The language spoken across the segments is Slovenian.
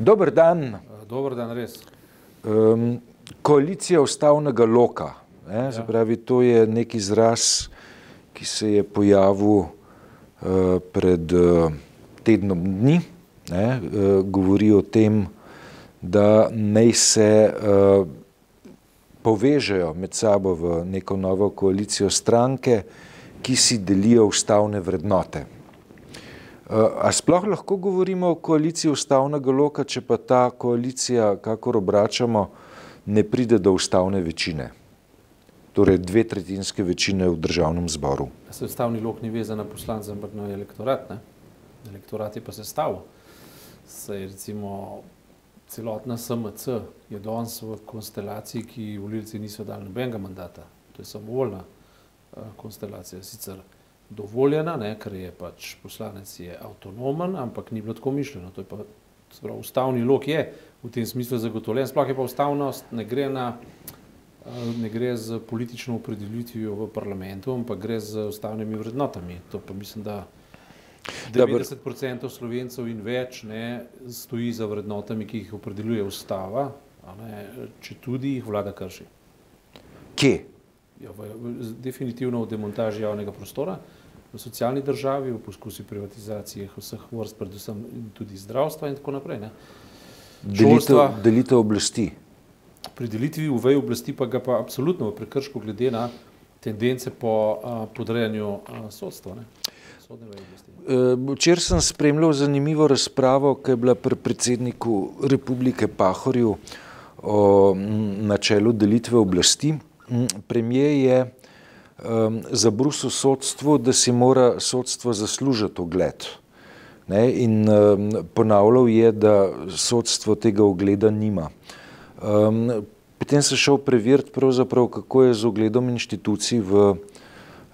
Dober dan. Dober dan, res. Um, koalicija ustavnega loka. Ja. Pravi, to je nek izraz, ki se je pojavil uh, pred uh, tednom dni. Ne, uh, govori o tem, da naj se uh, povežejo med sabo v neko novo koalicijo stranke, ki si delijo ustavne vrednote. A sploh lahko govorimo o koaliciji ustavnega loka, če pa ta koalicija, kakor obračamo, ne pride do ustavne večine? Torej dve tretjinske večine v državnem zboru. Se ustavni lok ni vezan na poslance, ampak na elektorat. Ne? Elektorat je pa sestavil. Se je recimo celotna SMC je danes v konstelaciji, ki volilci niso dali nobenega mandata. To je samovoljna uh, konstelacija. Sicer dovoljena, ne, ker je pač poslanec je avtonomen, ampak ni bilo tako mišljeno. To je pa, sprav, ustavni lok je v tem smislu zagotovljen, sploh je pa ustavnost, ne gre, na, ne gre z politično opredelitvijo v parlamentu, ampak gre z ustavnimi vrednotami. To pa mislim, da 90% slovencev in več ne, stoji za vrednotami, ki jih opredeljuje ustava, ne, če tudi jih vlada krši. Kje? Ja, v, definitivno v demontaži javnega prostora, v socialni državi, v poskusi privatizacije vseh vrst, predvsem tudi zdravstva in tako naprej. Ne. Delitev, delitev oblasti. Pri delitvi v veji oblasti pa ga pa absolutno v prekršku glede na tendence po a, podrejanju a, sodstva. Ne. Včeraj sem spremljal zanimivo razpravo, ki je bila pri predsedniku republike Pahorju o načelu delitve oblasti. Premijer je um, zabrusil sodstvo, da si mora sodstvo zaslužiti ogled. Ne? In um, ponavljal je, da sodstvo tega ogleda nima. Um, potem sem šel preveriti, kako je z ogledom inštitucij v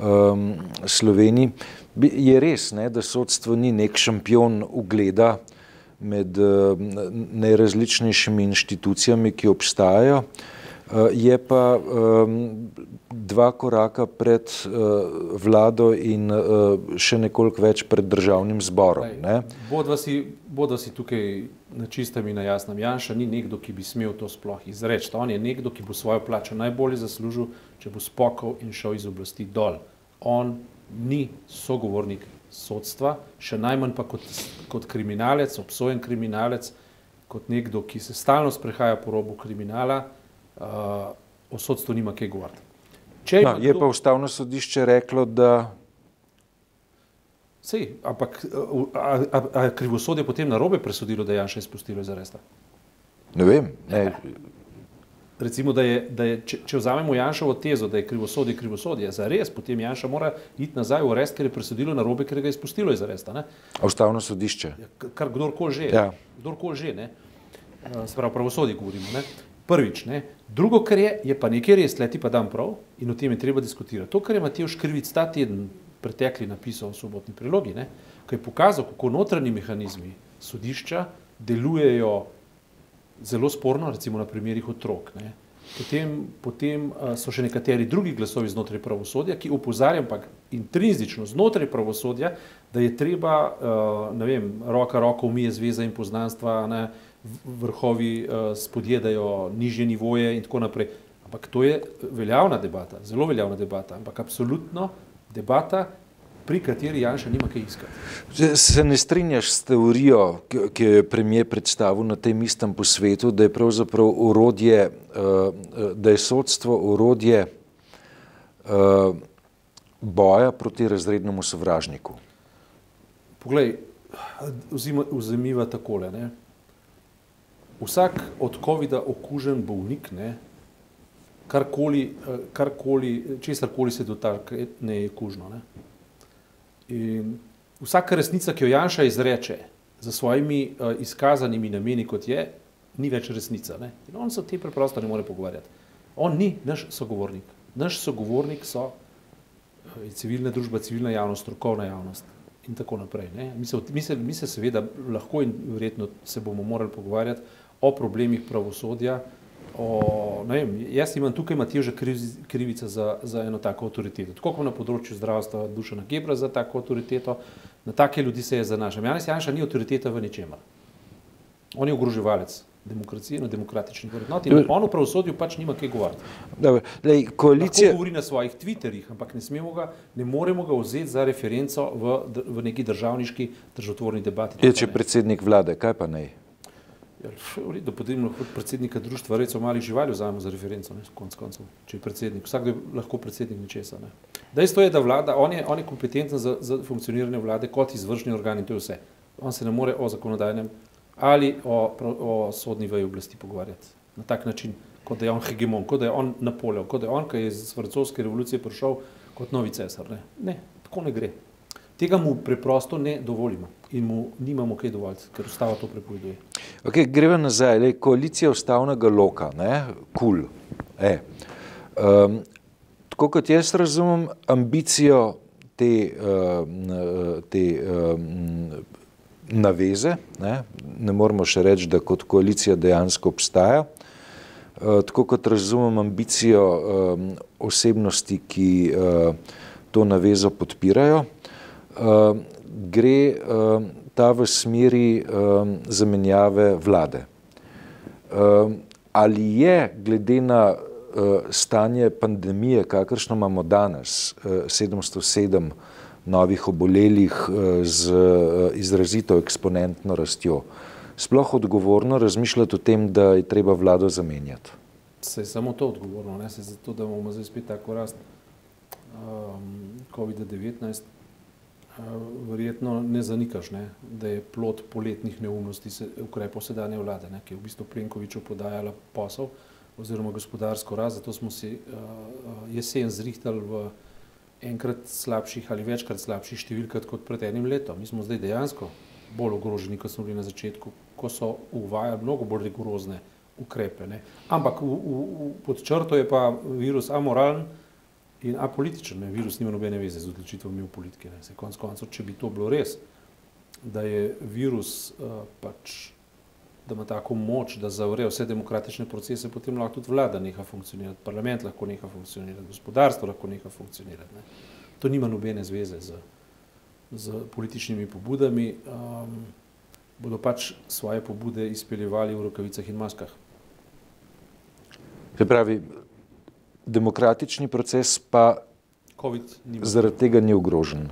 um, Sloveniji. Je res, ne, da sodstvo ni nek šampion ugleda med uh, najrazličnejšimi inštitucijami, ki obstajajo. Uh, je pa um, dva koraka pred uh, vlado in uh, še nekoliko več pred državnim zborom. Ne? Bodva si, bodva si tukaj na čistem in na jasnem. Janša ni nekdo, ki bi smel to sploh izreči. On je nekdo, ki bo svojo plačo najbolje zaslužil, če bo spokal in šel iz oblasti dol. On ni sogovornik sodstva, še najmanj pa kot, kot kriminalec, obsojen kriminalec, kot nekdo, ki se stalno sprehaja po robu kriminala, o sodstvu nima kaj govoriti. No, je pa ustavno sodišče reklo, da. Sej, ampak je krivosodje potem na robe presodilo, da je Janša izpustilo iz aresta? Ne vem. Ne. Recimo, da je, da je, če, če vzamemo Janšovo tezo, da je krivosodje krivosodje, za res, potem Janša mora iti nazaj v arest, ker je presodilo na robe, ker ga je izpustilo iz aresta. Ne? Ustavno sodišče. Ja, kar kdorkoli že. Ja. Kdorkoli že, ne. Spravo pravosodje govorimo. Ne? Prvič, ne. drugo, kar je, je pa nekaj res, leti pa dan prav in o tem je treba diskutirati. To, kar je Matej Škrvic ta teden pretekli napisal v sobotni prilogi, ne, ko je pokazal, kako notranji mehanizmi sodišča delujejo zelo sporno, recimo na primerih otrok. Ne. Potem, potem so še nekateri drugi glasovi znotraj pravosodja, ki opozarjam pa intrinzično znotraj pravosodja, da je treba, ne vem, roka roko umije zveza in poznanstva, ne, vrhovi uh, spodjedajo nižje nivoje in tako naprej. Ampak to je veljavna debata, zelo veljavna debata, ampak absolutno debata, pri kateri Janša nima kaj iskati. Se ne strinjaš s teorijo, ki jo je premijer predstavil na tem istem posvetu, da je pravzaprav urodje, uh, da je sodstvo urodje boja proti razrednemu sovražniku? Poglej, vzemiva takole, ne? Vsak od COVID-a okužen bolnik, ne, karkoli, karkoli, česarkoli se dotakne, je kužno. Ne. In vsaka resnica, ki jo Janša izreče za svojimi uh, izkazanimi nameni, kot je, ni več resnica. Ne. In on se o tem preprosto ne more pogovarjati. On ni naš sogovornik. Naš sogovornik so uh, civilna družba, civilna javnost, strokovna javnost in tako naprej. Mi se, mi, se, mi se seveda lahko in verjetno se bomo morali pogovarjati o problemih pravosodja. O, vem, jaz imam tukaj Matijoža krivica za, za eno tako avtoriteto. Tako kot na področju zdravstva Dušana Gebra za tako avtoriteto, na take ljudi se je zanašam. Janes Janša ni avtoriteta v ničemer. On je ogroževalec demokracije na demokratičnih vrednot in on v pravosodju pač nima kaj govoriti. Dobro, lej, koalicija... Lahko govori na svojih Twitterjih, ampak ne, smemo ga, ne moremo ga vzeti za referenco v, v neki državniški državotvorni debati. Je, če predsednik vlade, kaj pa ne? Ja, da potem lahko predsednika društva recimo malih živali vzamemo za referenco, konc koncev, če je predsednik. Vsakdo je lahko predsednik ničesa. Ne. Dejstvo je, da vlada, on je, on je kompetenten za, za funkcioniranje vlade kot izvršni organ in to je vse. On se ne more o zakonodajnem ali o, o sodni veji oblasti pogovarjati na tak način, kot da je on hegemon, kot da je on Napoleon, kot da je on, ki je iz francoske revolucije prišel kot novi cesar. Ne. ne, tako ne gre. Tega mu preprosto ne dovolimo in mu nimamo kaj dovoljiti, ker ustava to prepoveduje. Okay, gremo nazaj, le, koalicija ustavnega loka, kul. Cool. E. Um, tako kot jaz razumem ambicijo te, uh, te um, naveze, ne? ne moramo še reči, da kot koalicija dejansko obstaja. Uh, tako kot razumem ambicijo um, osebnosti, ki uh, to navezo podpirajo, gre uh, ta v smeri uh, zamenjave vlade. Ali je glede na uh, stanje pandemije, kakršno imamo danes, uh, 707 novih obolelih eh, z eh, izrazito eksponentno rastjo. Sploh odgovorno razmišljati o tem, da je treba vlado zamenjati. Se je samo to odgovorno, ne se zato, da bomo zdaj spet tako rast um, COVID-19. Verjetno ne zanikaš, ne, da je plot poletnih neumnosti se, ukrepov sedanje vlade, ne, ki je v bistvu Plenkoviču podajala posel oziroma gospodarsko rast, zato smo si uh, jesen zrihtali v enkrat slabših ali večkrat slabših številk kot pred enim letom. Mi smo zdaj dejansko bolj ogroženi, kot smo bili na začetku, ko so uvajali mnogo bolj rigorozne ukrepe. Ne. Ampak v, v, v, pod črto je pa virus amoralen in apolitičen. Ne. Virus nima nobene veze z odločitvami v politiki. Ne. Se konc koncev, če bi to bilo res, da je virus uh, pač da ima tako moč, da zavre vse demokratične procese, potem lahko tudi vlada neha funkcionirati, parlament lahko neha funkcionirati, gospodarstvo lahko neha funkcionirati. Ne. To nima nobene zveze z, z političnimi pobudami. Um, bodo pač svoje pobude izpeljevali v rokavicah in maskah. Se pravi, demokratični proces pa zaradi tega ni ogrožen.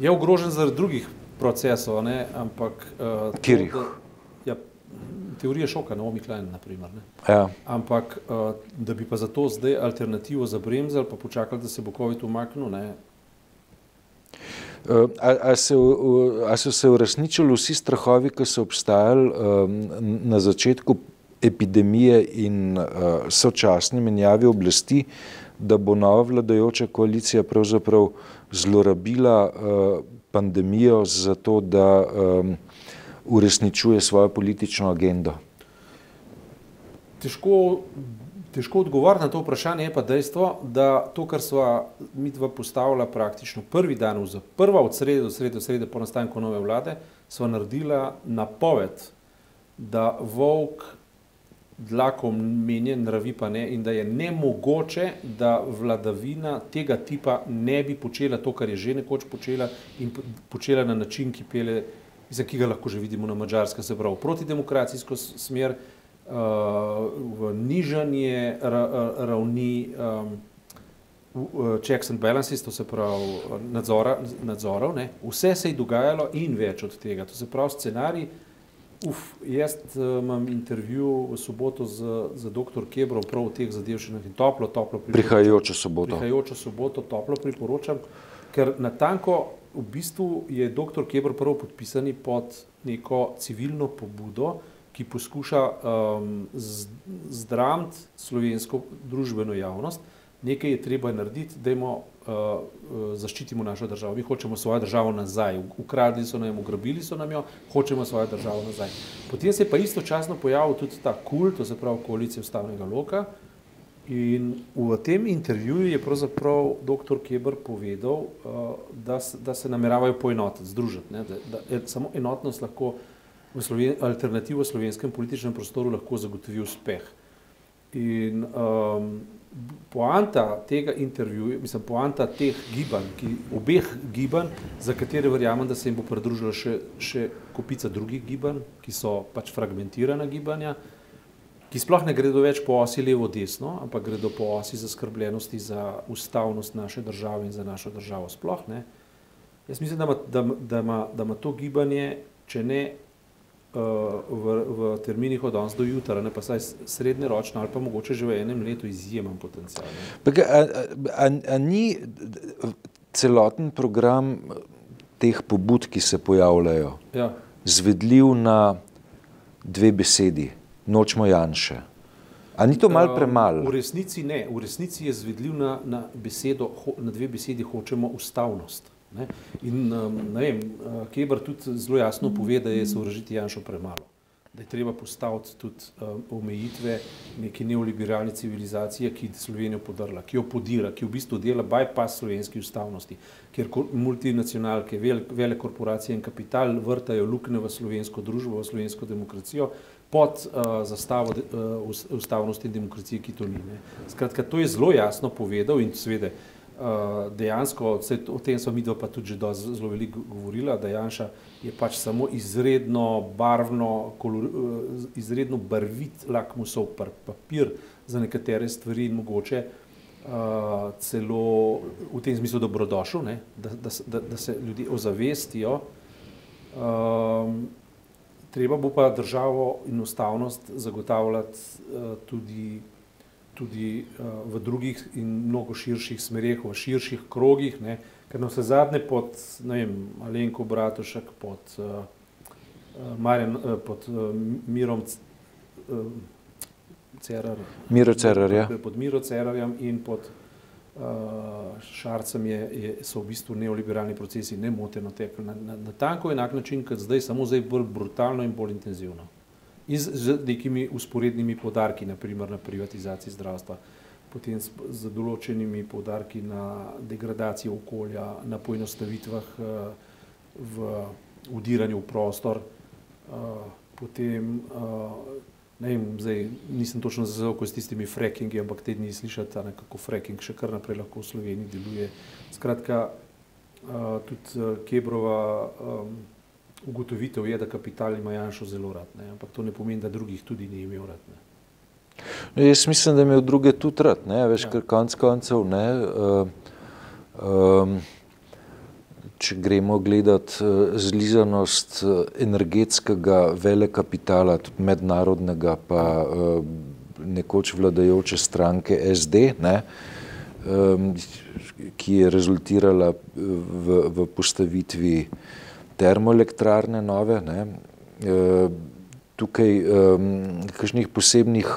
Je ogrožen zaradi drugih procesov, ne? ampak. Uh, Kjerih? Ja, teorije šoka, Naomi Klein, naprimer. Ja. Ampak, uh, da bi pa za to zdaj alternativo zabremzali, pa počakali, da se bo COVID umaknil, ne. Uh, a, a, se, a so se uresničili vsi strahovi, ki so obstajali um, na začetku epidemije in uh, sočasni menjavi oblasti, da bo nova vladajoča koalicija pravzaprav zlorabila uh, pandemijo za to, da um, uresničuje svojo politično agendo? Težko, težko odgovoriti na to vprašanje, je pa dejstvo, da to, kar smo mi dva postavila praktično prvi dan, prva od srede do srede, srede po nastanku nove vlade, smo naredila napoved, da volk dlakom menje, nravi pa ne in da je nemogoče, da vladavina tega tipa ne bi počela to, kar je že nekoč počela in počela na način, ki pele mislim, ki ga lahko že vidimo na Mačarskem, se pravi, protidemokracijsko smer, uh, v nižanje ra, ravni um, checks and balances, to se pravi nadzora, nadzorov, ne. vse se je dogajalo in več od tega. To se pravi scenarij. Uf, jaz uh, imam intervju v soboto z, z dr. Kebrom, prav v teh zadevščinah in toplo, toplo priporočam. Prihajajočo soboto. Prihajajočo soboto toplo priporočam, ker natanko v bistvu je dr. Kebr prvo podpisani pod neko civilno pobudo, ki poskuša um, zdraviti slovensko družbeno javnost. Nekaj je treba narediti, da uh, zaščitimo našo državo. Mi hočemo svojo državo nazaj. Ukradli so nam, ugrabili so nam jo, hočemo svojo državo nazaj. Potem se je pa istočasno pojavil tudi ta kult, to se pravi koalicija ustavnega loka, In v tem intervjuju je pravzaprav dr. Kebr povedal, uh, da, da se nameravajo poenotiti, združiti. Ne, da, da samo enotnost lahko v Sloven, alternativo v slovenskem političnem prostoru lahko zagotovi uspeh. In um, poanta tega intervjuja, mislim, poanta teh gibanj, ki, obeh gibanj, za katere verjamem, da se jim bo pridružila še, še kopica drugih gibanj, ki so pač fragmentirana gibanja, ki sploh ne gredo več po osi levo-desno, ampak gredo po osi zaskrbljenosti za ustavnost naše države in za našo državo sploh. Ne. Jaz mislim, da ima, da, da, ima, da ima to gibanje, če ne v, v terminih od danes do jutra, ne pa saj srednjeročno ali pa mogoče že v enem letu izjemen potencial. A, a, a, a ni celoten program teh pobud, ki se pojavljajo, ja. zvedljiv na dve besedi, nočmo Janše? A ni to malo premalo? V resnici ne, v resnici je zvedljiv na, na, besedo, na dve besedi, hočemo ustavnost. Ne? In um, ne vem, uh, Keber tudi zelo jasno pove, da je sovražiti Janšo premalo. Da je treba postaviti tudi um, omejitve neke neoliberalne civilizacije, ki je Slovenijo podrla, ki jo podira, ki v bistvu dela bypass slovenski ustavnosti, kjer multinacionalke, vel, vele korporacije in kapital vrtajo lukne v slovensko družbo, v slovensko demokracijo pod uh, zastavo uh, ustavnosti in demokracije, ki to ni. Ne. Skratka, to je zelo jasno povedal in seveda Eh, dejansko, o tem smo mi dva pa tudi že zelo veliko govorila, da Janša je pač samo izredno barvno, kolor, eh, izredno barvit lakmusov papir za nekatere stvari in mogoče uh, celo v tem smislu dobrodošel, da, da, da, da se ljudje ozavestijo. Um, treba bo pa državo in ustavnost zagotavljati uh, tudi tudi uh, v drugih in mnogo širših smerih, v širših krogih, ne, ker na vse zadnje pod vem, Alenko Bratušek, pod, uh, Marjen, uh, pod uh, Mirom uh, Cerar, Miro Cerar, ja. pod Miro Cerarjem in pod uh, Šarcem je, je, so v bistvu neoliberalni procesi nemoteno tekli na, na, na tanko enak način, kot zdaj, samo zdaj bolj brutalno in bolj intenzivno in z, nekimi usporednimi podarki, naprimer na privatizaciji zdravstva, potem z, določenimi podarki na degradacijo okolja, na poenostavitvah uh, v udiranju v prostor, uh, potem, uh, ne vem, zdaj nisem točno zazavel s tistimi frackingi, ampak te dni slišati, kako fracking še kar naprej lahko v Sloveniji deluje. Skratka, tudi Kebrova um, ugotovitev je, da kapital ima Janšo zelo rad, ne? ampak to ne pomeni, da drugih tudi ni imel rad. Ne? No, jaz mislim, da je imel druge tudi rad, ne? veš, ja. ker konc koncev, ne, uh, um, če gremo gledat uh, zlizanost uh, energetskega vele kapitala, tudi mednarodnega, pa uh, nekoč vladajoče stranke SD, ne, um, ki je rezultirala v, v postavitvi uh, termoelektrarne nove, ne, e, tukaj um, kakšnih posebnih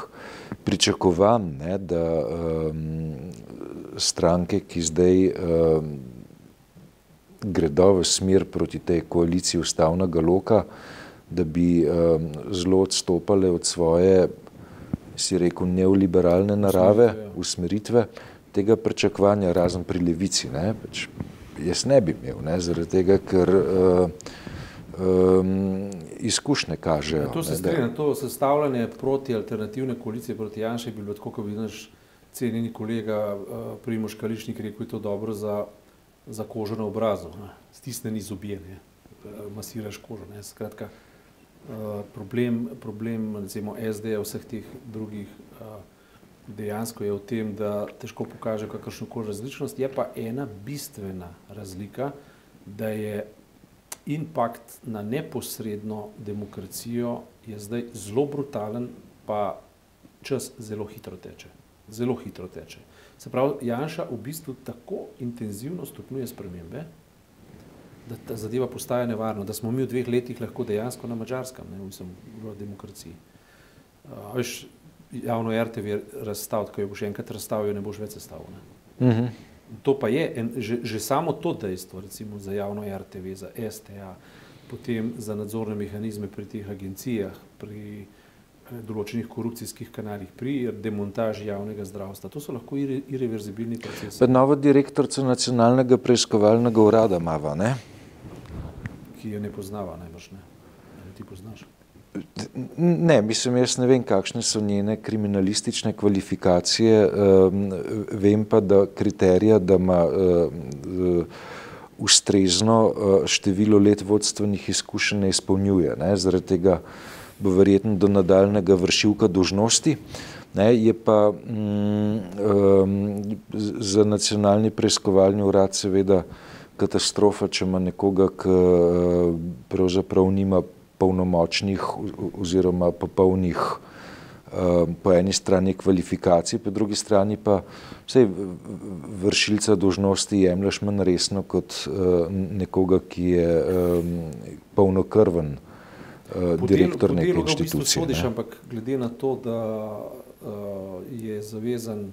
pričakovanj, ne, da um, stranke, ki zdaj um, gredo v smer proti tej koaliciji ustavnega loka, da bi um, zelo odstopale od svoje, si rekel, neoliberalne narave, usmeritve, tega pričakovanja razen pri levici. Ne, pač, jaz ne bi imel, ne, zaradi tega, ker uh, um, izkušnje kažejo. Ja, to se strinjam, to sestavljanje proti alternativne koalicije proti Janši je bilo tako, kot bi naš cenjeni kolega uh, Primoš Kališnik rekel, je to dobro za, za kožo na obrazu, ne, stisneni zobje, ne, masiraš kožo. Ne, skratka, uh, problem, problem recimo SD, vseh teh drugih uh, dejansko je v tem, da težko pokaže kakršno koli različnost. Je pa ena bistvena razlika, da je impakt na neposredno demokracijo zdaj zelo brutalen, pa čas zelo hitro teče. Zelo hitro teče. Se pravi, Janša v bistvu tako intenzivno stopnjuje spremembe, da ta zadeva postaja nevarna, da smo mi v dveh letih lahko dejansko na mačarskem, ne mislim, v demokraciji. Uh, veš, javno RTV razstaviti, ko jo boš enkrat razstavil, ne boš več sestavil. Uh mhm. -huh. To pa je en, že, že samo to dejstvo, recimo za javno RTV, za STA, potem za nadzorne mehanizme pri teh agencijah, pri eh, določenih korupcijskih kanalih, pri demontaži javnega zdravstva. To so lahko ire, irreverzibilni procesi. Pa novo direktorco nacionalnega preiskovalnega urada Mava, ne? Ki jo ne poznava najbrž, ne? Ali ti poznaš? Ne, mislim, jaz ne vem, kakšne so njene kriminalistične kvalifikacije, vem pa, da kriterija, da ima ustrezno število let vodstvenih izkušenj ne izpolnjuje. Ne, zaradi tega bo verjetno do nadaljnega vršilka dožnosti. Ne, je pa um, za nacionalni preiskovalni urad seveda katastrofa, če ima nekoga, ki pravzaprav nima polnomočnih oziroma popolnih po eni strani kvalifikacij, po drugi strani pa vsej vršilca dožnosti jemlješ manj resno kot nekoga, ki je polnokrven direktor neke inštitucije. V bistvu ampak glede na to, da je zavezan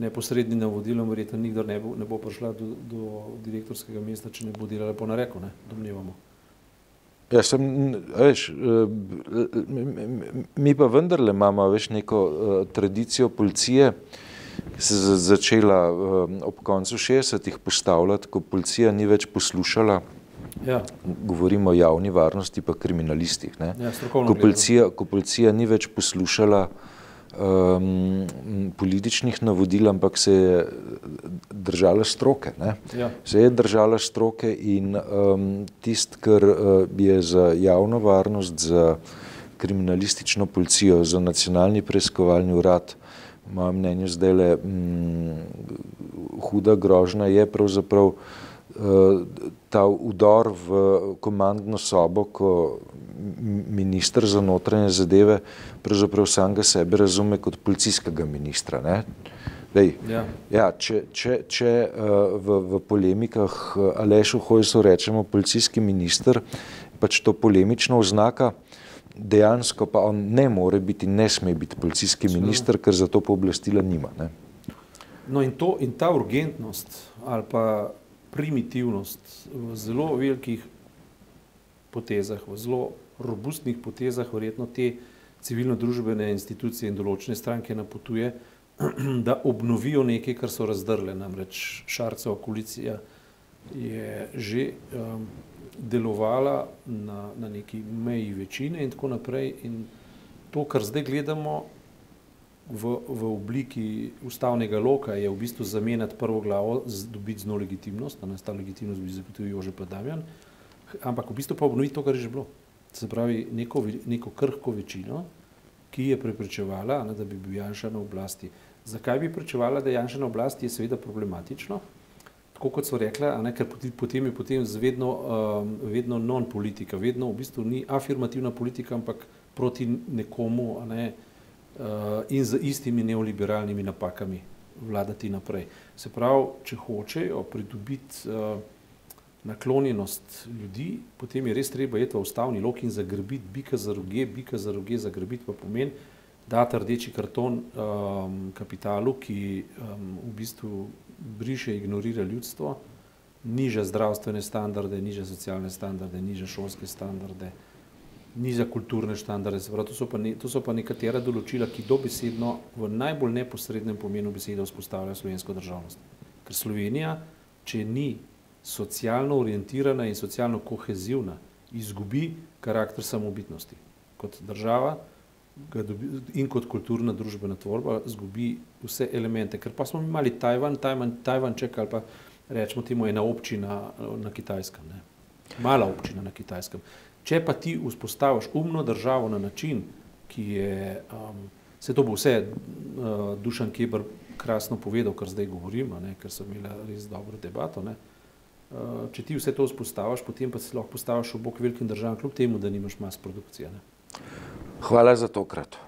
neposrednim navodilom, verjetno nikdar ne bo, ne bo prišla do, do direktorskega mesta, če ne bo delala po nareku, ne, domnevamo. Ja, sem, veš, mi pa vendarle imamo, veš, neko uh, tradicijo policije, ki se je začela uh, ob koncu 60-ih postavljati, ko policija ni več poslušala, ja. govorimo o javni varnosti pa kriminalistih, ne? Ja, ko, policija, ko policija ni več poslušala um, političnih navodil, ampak se je držala stroke. Ja. Se je držala stroke in um, tist, kar uh, je za javno varnost, za kriminalistično policijo, za nacionalni preiskovalni urad, moja mnenje zdaj le um, huda grožna, je pravzaprav uh, ta udor v komandno sobo, ko ministr za notranje zadeve pravzaprav samega sebe razume kot policijskega ministra. Ne? Dej, ja. Ja, če če, če uh, v, v polemikah uh, Alešu Hojsu rečemo policijski minister, pač to polemično oznaka, dejansko pa on ne more biti, ne sme biti policijski minister, ker za to pooblastila nima. Ne? No in, to, in ta urgentnost ali pa primitivnost v zelo velikih potezah, v zelo robustnih potezah verjetno te civilno-družbene institucije in določene stranke napotuje, da obnovijo nekaj, kar so razdrle. Namreč Šarceva koalicija je že um, delovala na, na neki meji večine in tako naprej. In to, kar zdaj gledamo v, v obliki ustavnega loka, je v bistvu zamenjati prvo glavo, dobiti z no legitimnost, da nas ta legitimnost bi zagotovil Jože Padavjan, ampak v bistvu pa obnoviti to, kar je že bilo se pravi neko, neko krhko večino, ki je preprečevala, da bi bil Janša na oblasti. Zakaj bi preprečevala, da je Janša na oblasti, je seveda problematično. Tako kot so rekla, ne, ker potem je potem vedno, um, vedno non-politika, vedno v bistvu ni afirmativna politika, ampak proti nekomu ne, uh, in z istimi neoliberalnimi napakami vladati naprej. Se pravi, če hočejo pridobiti uh, naklonjenost ljudi, potem je res treba iti v ustavni lok in zagrbiti bika za roge, bika za roge zagrbiti pa pomeni dati rdeči karton um, kapitalu, ki um, v bistvu briše, ignorira ljudstvo, niža zdravstvene standarde, niža socialne standarde, niža šolske standarde, niža kulturne standarde. Pravi, to, so ne, to so pa nekatera določila, ki dobesedno v najbolj neposrednem pomenu besede vzpostavljajo slovensko državnost. Ker Slovenija, če ni socialno orientirana in socialno kohezivna, izgubi karakter samobitnosti. Kot država dobi, in kot kulturna družbena tvorba izgubi vse elemente. Ker pa smo imeli Tajvan, Tajvan, Tajvan čeka ali pa rečemo temu ena občina eh, na kitajskem. Ne. Mala občina na kitajskem. Če pa ti vzpostaviš umno državo na način, ki je, um, se to bo vse uh, Dušan Kebr krasno povedal, kar zdaj govorimo, ne, ker so imeli res dobro debato, ne, Eh, če ti vse to vzpostaviš, potem pa si lahko postaviš v bok velikim državam, kljub temu, da nimaš mas produkcije. Ne? Hvala za tokrat.